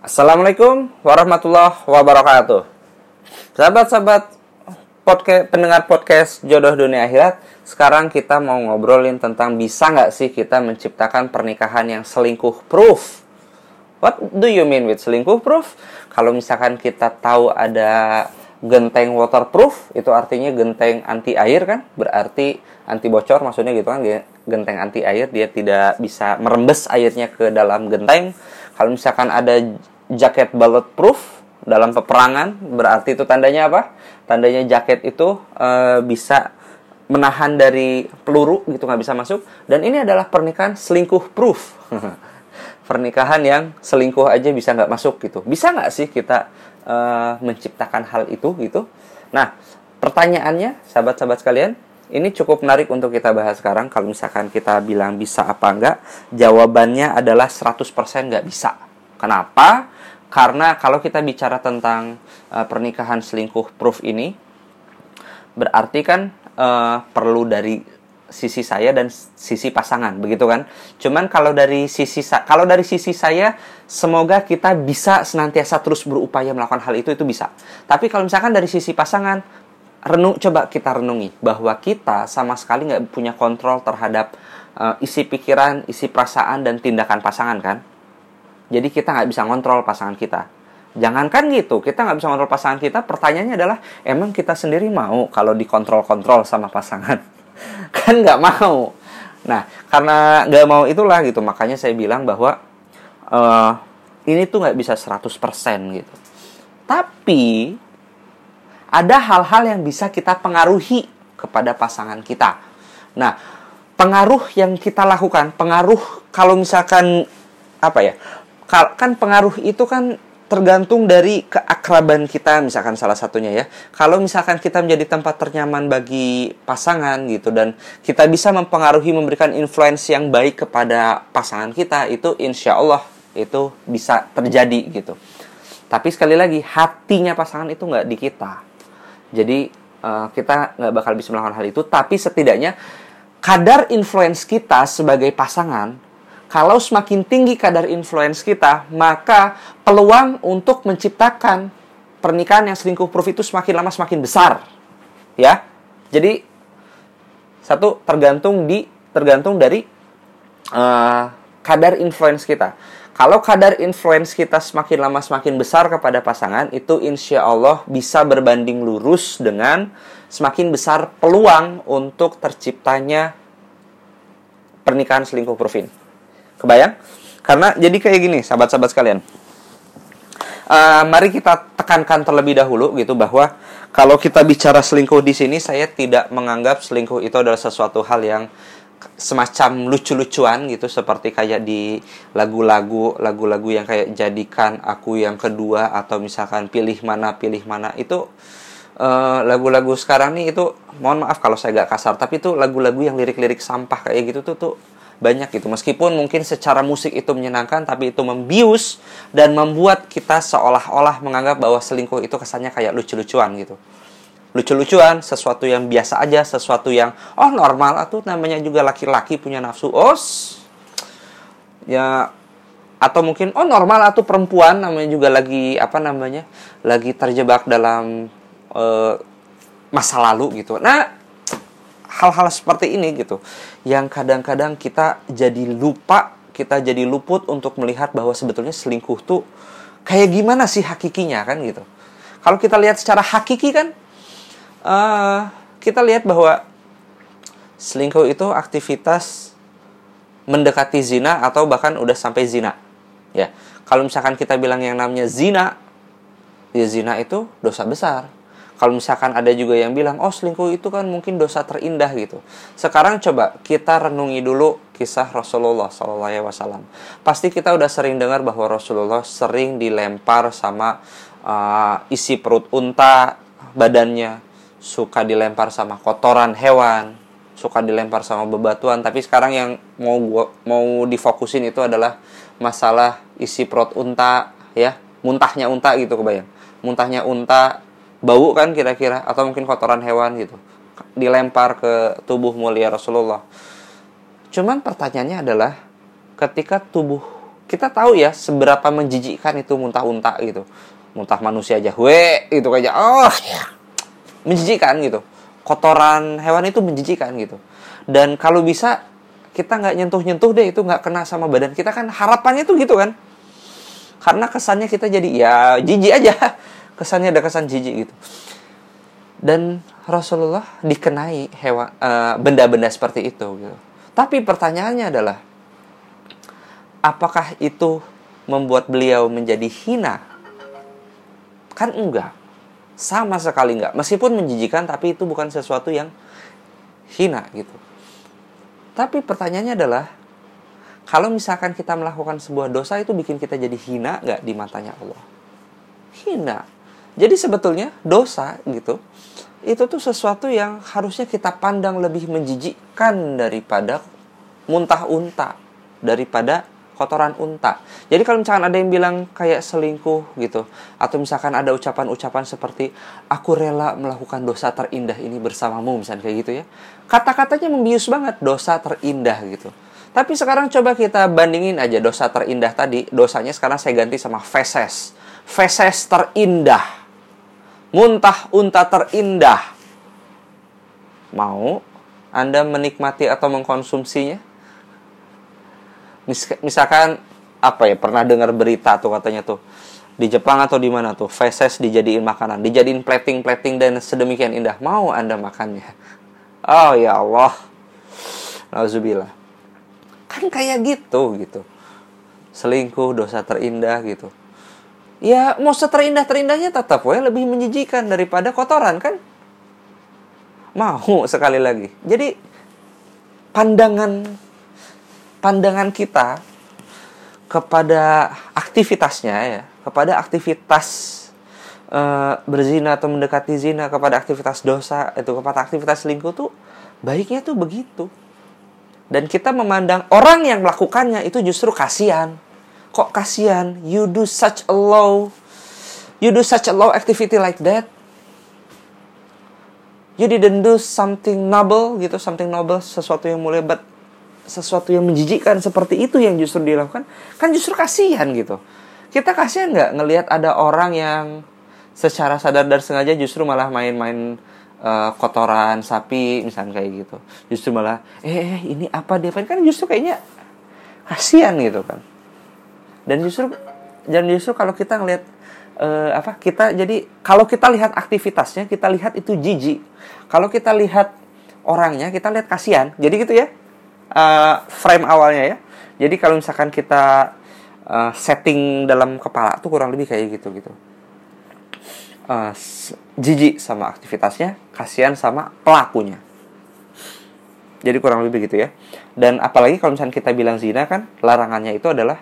Assalamualaikum warahmatullahi wabarakatuh. Sahabat-sahabat podcast pendengar podcast Jodoh Dunia Akhirat, sekarang kita mau ngobrolin tentang bisa nggak sih kita menciptakan pernikahan yang selingkuh proof? What do you mean with selingkuh proof? Kalau misalkan kita tahu ada genteng waterproof, itu artinya genteng anti air kan? Berarti anti bocor maksudnya gitu kan? Genteng anti air dia tidak bisa merembes airnya ke dalam genteng. Kalau misalkan ada jaket bulletproof dalam peperangan berarti itu tandanya apa? Tandanya jaket itu e, bisa menahan dari peluru gitu nggak bisa masuk dan ini adalah pernikahan selingkuh proof. pernikahan yang selingkuh aja bisa nggak masuk gitu. Bisa nggak sih kita e, menciptakan hal itu gitu? Nah, pertanyaannya sahabat-sahabat sekalian, ini cukup menarik untuk kita bahas sekarang. Kalau misalkan kita bilang bisa apa enggak, jawabannya adalah 100% nggak bisa. Kenapa? Karena kalau kita bicara tentang uh, pernikahan selingkuh proof ini, berarti kan uh, perlu dari sisi saya dan sisi pasangan, begitu kan? Cuman kalau dari sisi kalau dari sisi saya, semoga kita bisa senantiasa terus berupaya melakukan hal itu itu bisa. Tapi kalau misalkan dari sisi pasangan, renung coba kita renungi bahwa kita sama sekali nggak punya kontrol terhadap uh, isi pikiran, isi perasaan dan tindakan pasangan kan? Jadi kita nggak bisa ngontrol pasangan kita. Jangankan gitu, kita nggak bisa ngontrol pasangan kita. Pertanyaannya adalah, emang kita sendiri mau kalau dikontrol-kontrol sama pasangan? kan nggak mau. Nah, karena nggak mau itulah gitu, makanya saya bilang bahwa uh, ini tuh nggak bisa 100% gitu. Tapi ada hal-hal yang bisa kita pengaruhi kepada pasangan kita. Nah, pengaruh yang kita lakukan, pengaruh kalau misalkan apa ya? kan pengaruh itu kan tergantung dari keakraban kita misalkan salah satunya ya. Kalau misalkan kita menjadi tempat ternyaman bagi pasangan gitu dan kita bisa mempengaruhi memberikan influence yang baik kepada pasangan kita itu insya Allah itu bisa terjadi gitu. Tapi sekali lagi hatinya pasangan itu nggak di kita. Jadi uh, kita nggak bakal bisa melakukan hal itu. Tapi setidaknya kadar influence kita sebagai pasangan kalau semakin tinggi kadar influence kita, maka peluang untuk menciptakan pernikahan yang selingkuh proof itu semakin lama semakin besar. Ya. Jadi satu tergantung di tergantung dari uh, kadar influence kita. Kalau kadar influence kita semakin lama semakin besar kepada pasangan, itu insya Allah bisa berbanding lurus dengan semakin besar peluang untuk terciptanya pernikahan selingkuh proof ini. Kebayang? Karena jadi kayak gini, sahabat-sahabat sekalian. Uh, mari kita tekankan terlebih dahulu gitu bahwa kalau kita bicara selingkuh di sini saya tidak menganggap selingkuh itu adalah sesuatu hal yang semacam lucu-lucuan gitu seperti kayak di lagu-lagu lagu-lagu yang kayak jadikan aku yang kedua atau misalkan pilih mana pilih mana itu uh, lagu-lagu sekarang nih itu mohon maaf kalau saya gak kasar tapi itu lagu-lagu yang lirik-lirik sampah kayak gitu tuh tuh banyak gitu. Meskipun mungkin secara musik itu menyenangkan, tapi itu membius dan membuat kita seolah-olah menganggap bahwa selingkuh itu kesannya kayak lucu-lucuan gitu. Lucu-lucuan, sesuatu yang biasa aja, sesuatu yang oh normal atau namanya juga laki-laki punya nafsu. Os ya atau mungkin oh normal atau perempuan namanya juga lagi apa namanya? lagi terjebak dalam uh, masa lalu gitu. Nah, hal-hal seperti ini gitu yang kadang-kadang kita jadi lupa kita jadi luput untuk melihat bahwa sebetulnya selingkuh tuh kayak gimana sih hakikinya kan gitu kalau kita lihat secara hakiki kan uh, kita lihat bahwa selingkuh itu aktivitas mendekati zina atau bahkan udah sampai zina ya kalau misalkan kita bilang yang namanya zina ya zina itu dosa besar kalau misalkan ada juga yang bilang, oh selingkuh itu kan mungkin dosa terindah gitu. Sekarang coba kita renungi dulu kisah Rasulullah SAW. Pasti kita udah sering dengar bahwa Rasulullah sering dilempar sama uh, isi perut unta badannya, suka dilempar sama kotoran hewan, suka dilempar sama bebatuan. Tapi sekarang yang mau gua, mau difokusin itu adalah masalah isi perut unta, ya, muntahnya unta gitu kebayang. Muntahnya unta bau kan kira-kira atau mungkin kotoran hewan gitu dilempar ke tubuh mulia Rasulullah. Cuman pertanyaannya adalah ketika tubuh kita tahu ya seberapa menjijikkan itu muntah unta gitu muntah manusia aja we itu kayak oh menjijikkan gitu. Kotoran hewan itu menjijikkan gitu. Dan kalau bisa kita nggak nyentuh nyentuh deh itu nggak kena sama badan kita kan. Harapannya tuh gitu kan. Karena kesannya kita jadi ya jijik aja. Kesannya ada kesan jijik gitu. Dan Rasulullah dikenai hewan uh, benda-benda seperti itu gitu. Tapi pertanyaannya adalah apakah itu membuat beliau menjadi hina? Kan enggak. Sama sekali enggak. Meskipun menjijikan tapi itu bukan sesuatu yang hina gitu. Tapi pertanyaannya adalah kalau misalkan kita melakukan sebuah dosa itu bikin kita jadi hina nggak di matanya Allah? Hina. Jadi sebetulnya dosa gitu itu tuh sesuatu yang harusnya kita pandang lebih menjijikkan daripada muntah unta daripada kotoran unta. Jadi kalau misalkan ada yang bilang kayak selingkuh gitu, atau misalkan ada ucapan-ucapan seperti aku rela melakukan dosa terindah ini bersamamu, misalnya kayak gitu ya. Kata-katanya membius banget, dosa terindah gitu. Tapi sekarang coba kita bandingin aja dosa terindah tadi, dosanya sekarang saya ganti sama feses. Feses terindah. Muntah unta terindah. Mau Anda menikmati atau mengkonsumsinya? Mis misalkan apa ya pernah dengar berita tuh katanya tuh di Jepang atau di mana tuh feses dijadiin makanan dijadiin plating-plating dan sedemikian indah. Mau anda makannya? Oh ya Allah. Alhamdulillah kan kayak gitu gitu. Selingkuh dosa terindah gitu. Ya mau seterindah terindahnya tetap ya lebih menjijikan daripada kotoran kan? Mau sekali lagi. Jadi pandangan pandangan kita kepada aktivitasnya ya, kepada aktivitas uh, berzina atau mendekati zina, kepada aktivitas dosa itu, kepada aktivitas selingkuh tuh baiknya tuh begitu. Dan kita memandang orang yang melakukannya itu justru kasihan. Kok kasihan? You do such a low you do such a low activity like that. You didn't do something noble gitu, something noble, sesuatu yang mulia, but sesuatu yang menjijikkan seperti itu yang justru dilakukan kan justru kasihan gitu. Kita kasihan nggak ngelihat ada orang yang secara sadar dan sengaja justru malah main-main uh, kotoran sapi misalnya kayak gitu. Justru malah eh, eh ini apa dia kan justru kayaknya kasihan gitu kan. Dan justru dan justru kalau kita ngelihat uh, apa kita jadi kalau kita lihat aktivitasnya kita lihat itu jijik. Kalau kita lihat orangnya kita lihat kasihan. Jadi gitu ya uh, frame awalnya ya. Jadi kalau misalkan kita uh, setting dalam kepala tuh kurang lebih kayak gitu gitu. Uh, jijik sama aktivitasnya, kasihan sama pelakunya. Jadi kurang lebih begitu ya. Dan apalagi kalau misalnya kita bilang zina kan, larangannya itu adalah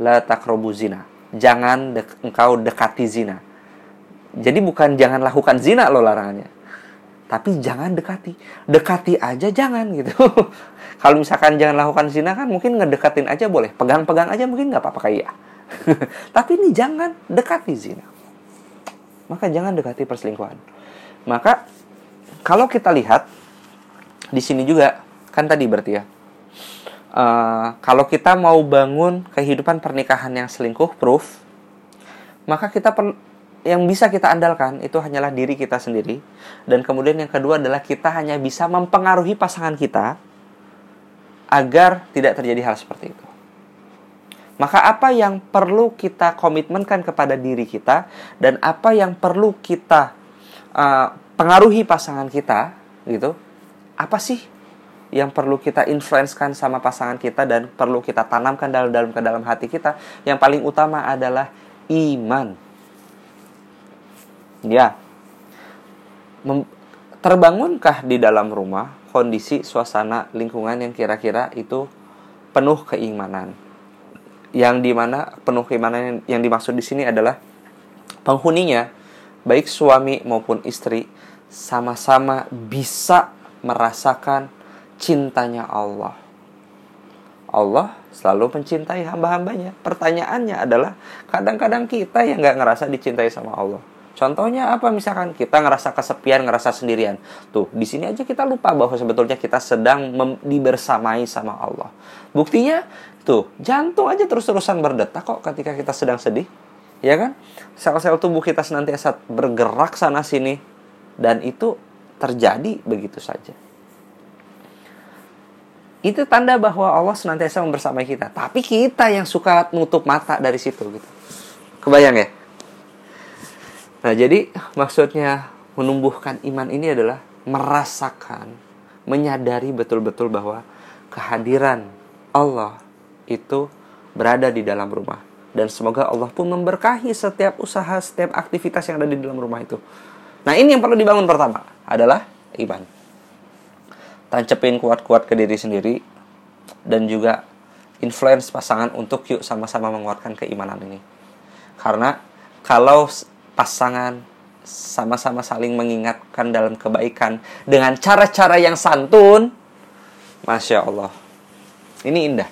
la takrobu zina. Jangan de engkau dekati zina. Jadi bukan jangan lakukan zina loh larangannya tapi jangan dekati. Dekati aja jangan gitu. Kalau misalkan jangan lakukan zina kan mungkin ngedekatin aja boleh. Pegang-pegang aja mungkin nggak apa-apa kayak tapi ini jangan dekati zina. Maka jangan dekati perselingkuhan. Maka kalau kita lihat di sini juga kan tadi berarti ya uh, kalau kita mau bangun kehidupan pernikahan yang selingkuh proof maka kita perlu yang bisa kita andalkan itu hanyalah diri kita sendiri dan kemudian yang kedua adalah kita hanya bisa mempengaruhi pasangan kita agar tidak terjadi hal seperti itu. Maka apa yang perlu kita komitmenkan kepada diri kita dan apa yang perlu kita uh, pengaruhi pasangan kita gitu. Apa sih yang perlu kita influenskan sama pasangan kita dan perlu kita tanamkan dalam dalam ke dalam hati kita? Yang paling utama adalah iman Ya. Terbangunkah di dalam rumah kondisi suasana lingkungan yang kira-kira itu penuh keimanan? Yang di mana penuh keimanan yang, yang dimaksud di sini adalah penghuninya, baik suami maupun istri, sama-sama bisa merasakan cintanya Allah. Allah selalu mencintai hamba-hambanya. Pertanyaannya adalah kadang-kadang kita yang nggak ngerasa dicintai sama Allah. Contohnya apa misalkan kita ngerasa kesepian, ngerasa sendirian. Tuh, di sini aja kita lupa bahwa sebetulnya kita sedang dibersamai sama Allah. Buktinya Tuh, jantung aja terus-terusan berdetak kok ketika kita sedang sedih. Ya kan? Sel-sel tubuh kita senantiasa bergerak sana sini dan itu terjadi begitu saja. Itu tanda bahwa Allah senantiasa membersamai kita. Tapi kita yang suka nutup mata dari situ gitu. Kebayang ya? Nah, jadi maksudnya menumbuhkan iman ini adalah merasakan, menyadari betul-betul bahwa kehadiran Allah itu berada di dalam rumah. Dan semoga Allah pun memberkahi setiap usaha, setiap aktivitas yang ada di dalam rumah itu. Nah ini yang perlu dibangun pertama adalah iman. Tancepin kuat-kuat ke diri sendiri dan juga influence pasangan untuk yuk sama-sama menguatkan keimanan ini. Karena kalau pasangan sama-sama saling mengingatkan dalam kebaikan dengan cara-cara yang santun, masya Allah, ini indah.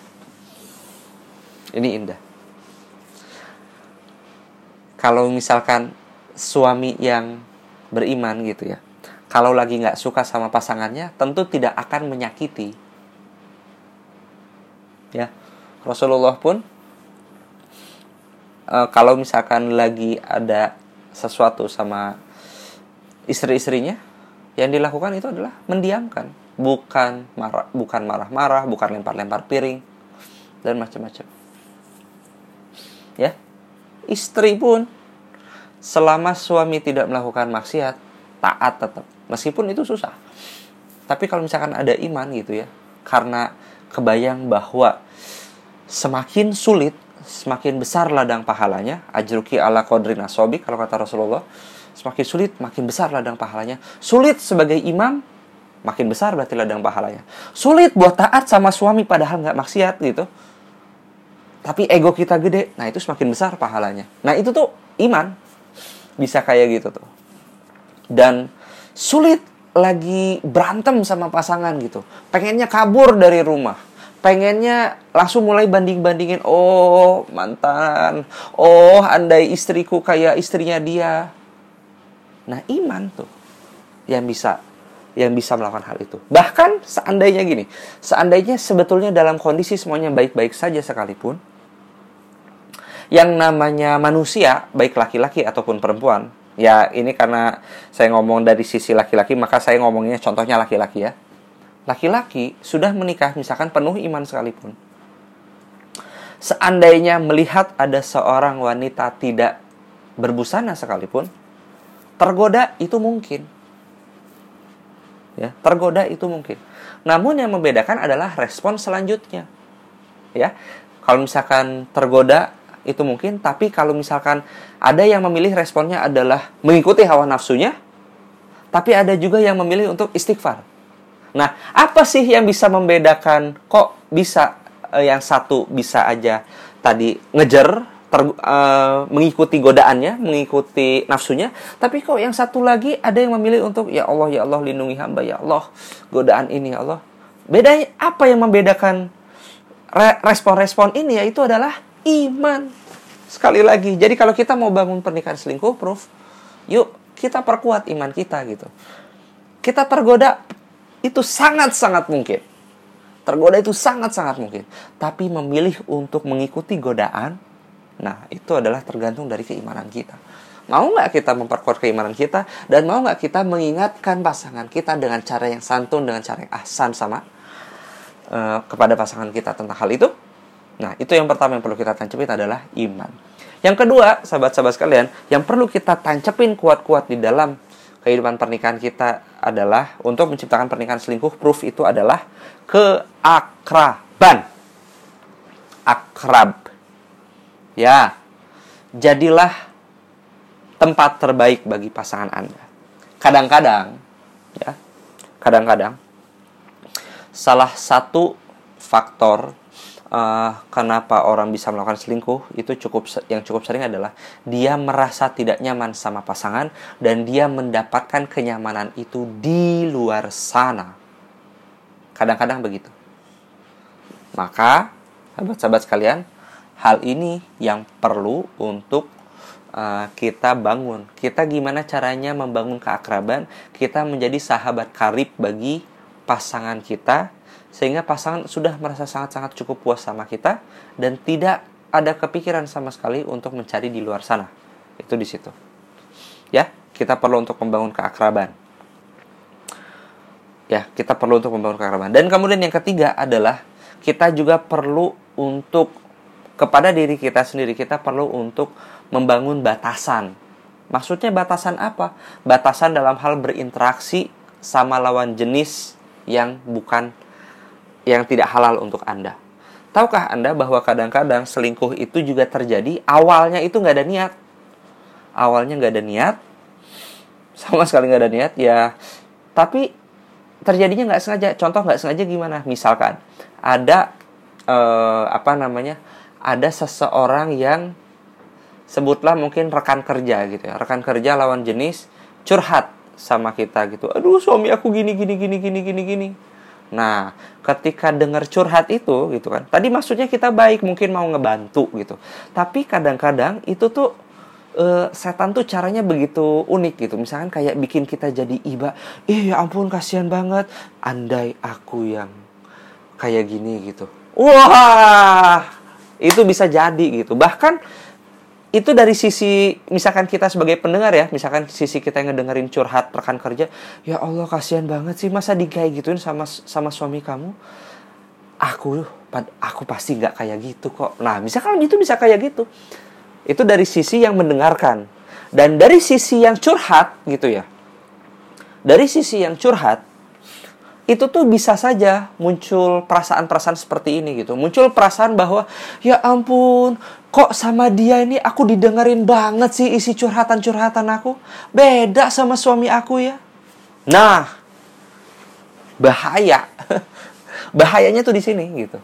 Ini indah. Kalau misalkan suami yang beriman gitu ya, kalau lagi nggak suka sama pasangannya, tentu tidak akan menyakiti. Ya, Rasulullah pun uh, kalau misalkan lagi ada sesuatu sama istri-istrinya, yang dilakukan itu adalah mendiamkan, bukan marah, bukan marah-marah, bukan lempar-lempar piring dan macam-macam. Ya. Istri pun selama suami tidak melakukan maksiat taat tetap. Meskipun itu susah. Tapi kalau misalkan ada iman gitu ya karena kebayang bahwa semakin sulit semakin besar ladang pahalanya ajruki ala kodrin asobik kalau kata Rasulullah semakin sulit makin besar ladang pahalanya sulit sebagai imam makin besar berarti ladang pahalanya sulit buat taat sama suami padahal nggak maksiat gitu tapi ego kita gede, nah itu semakin besar pahalanya. Nah itu tuh iman bisa kayak gitu tuh. Dan sulit lagi berantem sama pasangan gitu. Pengennya kabur dari rumah. Pengennya langsung mulai banding-bandingin. Oh mantan. Oh andai istriku kayak istrinya dia. Nah iman tuh yang bisa yang bisa melakukan hal itu. Bahkan seandainya gini, seandainya sebetulnya dalam kondisi semuanya baik-baik saja sekalipun, yang namanya manusia, baik laki-laki ataupun perempuan, ya ini karena saya ngomong dari sisi laki-laki, maka saya ngomongnya contohnya laki-laki ya. Laki-laki sudah menikah misalkan penuh iman sekalipun. Seandainya melihat ada seorang wanita tidak berbusana sekalipun, tergoda itu mungkin. Ya, tergoda itu mungkin. Namun yang membedakan adalah respon selanjutnya. Ya. Kalau misalkan tergoda itu mungkin tapi kalau misalkan ada yang memilih responnya adalah mengikuti hawa nafsunya tapi ada juga yang memilih untuk istighfar nah apa sih yang bisa membedakan kok bisa eh, yang satu bisa aja tadi ngejar ter, uh, mengikuti godaannya mengikuti nafsunya tapi kok yang satu lagi ada yang memilih untuk ya Allah ya Allah lindungi hamba ya Allah godaan ini ya Allah bedanya apa yang membedakan respon-respon ini yaitu adalah iman. Sekali lagi, jadi kalau kita mau bangun pernikahan selingkuh, proof, yuk kita perkuat iman kita gitu. Kita tergoda itu sangat-sangat mungkin. Tergoda itu sangat-sangat mungkin. Tapi memilih untuk mengikuti godaan, nah itu adalah tergantung dari keimanan kita. Mau nggak kita memperkuat keimanan kita dan mau nggak kita mengingatkan pasangan kita dengan cara yang santun, dengan cara yang ahsan sama uh, kepada pasangan kita tentang hal itu? Nah, itu yang pertama yang perlu kita tancepin adalah iman. Yang kedua, sahabat-sahabat sekalian, yang perlu kita tancepin kuat-kuat di dalam kehidupan pernikahan kita adalah untuk menciptakan pernikahan selingkuh proof itu adalah keakraban. Akrab. Ya. Jadilah tempat terbaik bagi pasangan Anda. Kadang-kadang ya. Kadang-kadang salah satu faktor uh, kenapa orang bisa melakukan selingkuh itu cukup yang cukup sering adalah dia merasa tidak nyaman sama pasangan dan dia mendapatkan kenyamanan itu di luar sana. Kadang-kadang begitu. Maka, sahabat-sahabat sekalian, hal ini yang perlu untuk uh, kita bangun. Kita gimana caranya membangun keakraban? Kita menjadi sahabat karib bagi pasangan kita sehingga pasangan sudah merasa sangat-sangat cukup puas sama kita dan tidak ada kepikiran sama sekali untuk mencari di luar sana. Itu di situ. Ya, kita perlu untuk membangun keakraban. Ya, kita perlu untuk membangun keakraban. Dan kemudian yang ketiga adalah kita juga perlu untuk kepada diri kita sendiri kita perlu untuk membangun batasan. Maksudnya batasan apa? Batasan dalam hal berinteraksi sama lawan jenis yang bukan yang tidak halal untuk Anda. Tahukah Anda bahwa kadang-kadang selingkuh itu juga terjadi awalnya itu nggak ada niat. Awalnya nggak ada niat, sama sekali nggak ada niat ya. Tapi terjadinya nggak sengaja. Contoh nggak sengaja gimana? Misalkan ada eh, apa namanya? Ada seseorang yang sebutlah mungkin rekan kerja gitu ya. Rekan kerja lawan jenis curhat sama kita gitu. Aduh suami aku gini gini gini gini gini gini Nah, ketika dengar curhat itu gitu kan. Tadi maksudnya kita baik, mungkin mau ngebantu gitu. Tapi kadang-kadang itu tuh uh, setan tuh caranya begitu unik gitu. Misalkan kayak bikin kita jadi iba. Ih, ya ampun kasihan banget. Andai aku yang kayak gini gitu. Wah, itu bisa jadi gitu. Bahkan itu dari sisi misalkan kita sebagai pendengar ya misalkan sisi kita yang ngedengerin curhat rekan kerja ya Allah kasihan banget sih masa di kayak gituin sama sama suami kamu? Aku aku pasti nggak kayak gitu kok. Nah misalkan itu bisa kayak gitu. Itu dari sisi yang mendengarkan. Dan dari sisi yang curhat gitu ya. Dari sisi yang curhat itu tuh bisa saja muncul perasaan-perasaan seperti ini gitu. Muncul perasaan bahwa ya ampun, kok sama dia ini aku didengerin banget sih isi curhatan-curhatan aku. Beda sama suami aku ya. Nah, bahaya. Bahayanya tuh di sini gitu.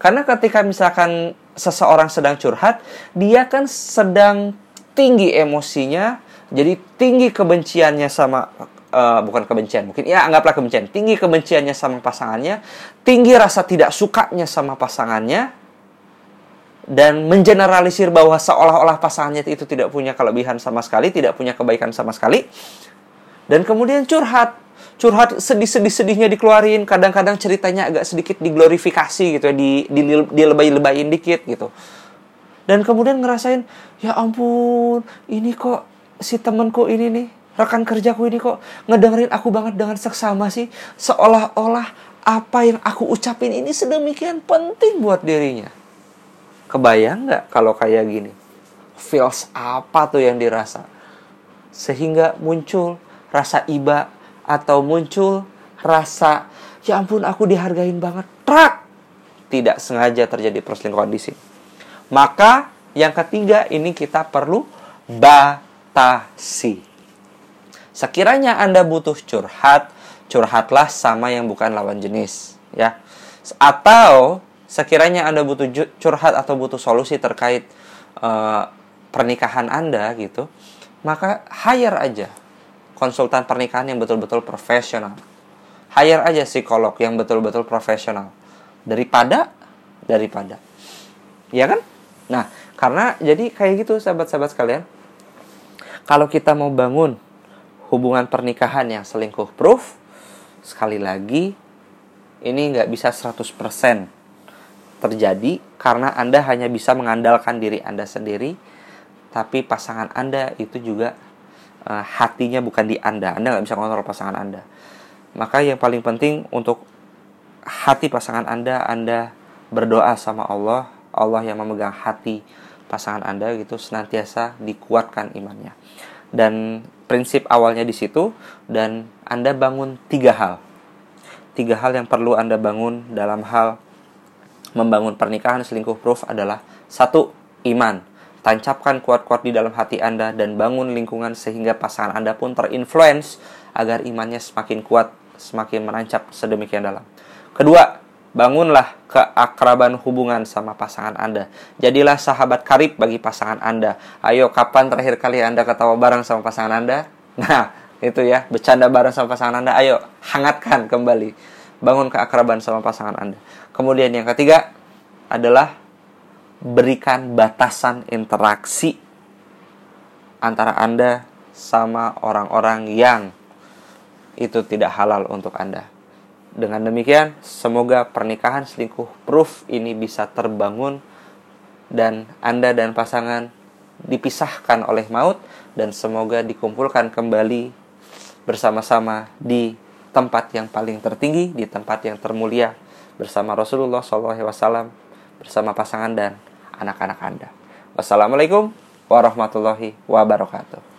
Karena ketika misalkan seseorang sedang curhat, dia kan sedang tinggi emosinya, jadi tinggi kebenciannya sama uh, bukan kebencian mungkin ya anggaplah kebencian tinggi kebenciannya sama pasangannya tinggi rasa tidak sukanya sama pasangannya dan mengeneralisir bahwa seolah-olah pasangannya itu tidak punya kelebihan sama sekali, tidak punya kebaikan sama sekali. Dan kemudian curhat. Curhat sedih-sedih-sedihnya dikeluarin, kadang-kadang ceritanya agak sedikit diglorifikasi gitu ya, di dilebay-lebayin dikit gitu. Dan kemudian ngerasain, ya ampun, ini kok si temenku ini nih rekan kerjaku ini kok ngedengerin aku banget dengan seksama sih. Seolah-olah apa yang aku ucapin ini sedemikian penting buat dirinya. Kebayang nggak kalau kayak gini? Feels apa tuh yang dirasa? Sehingga muncul rasa iba atau muncul rasa ya ampun aku dihargain banget. Trak! Tidak sengaja terjadi perselingkuhan di sini. Maka yang ketiga ini kita perlu batasi Sekiranya Anda butuh curhat, curhatlah sama yang bukan lawan jenis, ya. Atau sekiranya Anda butuh curhat atau butuh solusi terkait uh, pernikahan Anda gitu, maka hire aja konsultan pernikahan yang betul-betul profesional. Hire aja psikolog yang betul-betul profesional. Daripada daripada. Ya kan? Nah, karena jadi kayak gitu sahabat-sahabat sekalian. Kalau kita mau bangun hubungan pernikahan yang selingkuh proof sekali lagi ini nggak bisa 100% terjadi karena Anda hanya bisa mengandalkan diri Anda sendiri tapi pasangan Anda itu juga uh, hatinya bukan di Anda. Anda nggak bisa mengontrol pasangan Anda. Maka yang paling penting untuk hati pasangan Anda Anda berdoa sama Allah Allah yang memegang hati pasangan Anda gitu senantiasa dikuatkan imannya. Dan prinsip awalnya di situ dan Anda bangun tiga hal. Tiga hal yang perlu Anda bangun dalam hal membangun pernikahan selingkuh proof adalah satu iman. Tancapkan kuat-kuat di dalam hati Anda dan bangun lingkungan sehingga pasangan Anda pun terinfluence agar imannya semakin kuat, semakin menancap sedemikian dalam. Kedua, Bangunlah keakraban hubungan sama pasangan Anda. Jadilah sahabat karib bagi pasangan Anda. Ayo, kapan terakhir kali Anda ketawa bareng sama pasangan Anda? Nah, itu ya, bercanda bareng sama pasangan Anda. Ayo, hangatkan kembali. Bangun keakraban sama pasangan Anda. Kemudian yang ketiga adalah berikan batasan interaksi antara Anda sama orang-orang yang itu tidak halal untuk Anda Dengan demikian, semoga pernikahan selingkuh proof ini bisa terbangun dan Anda dan pasangan dipisahkan oleh maut dan semoga dikumpulkan kembali bersama-sama di tempat yang paling tertinggi, di tempat yang termulia bersama Rasulullah SAW, bersama pasangan dan anak-anak Anda. Wassalamualaikum warahmatullahi wabarakatuh.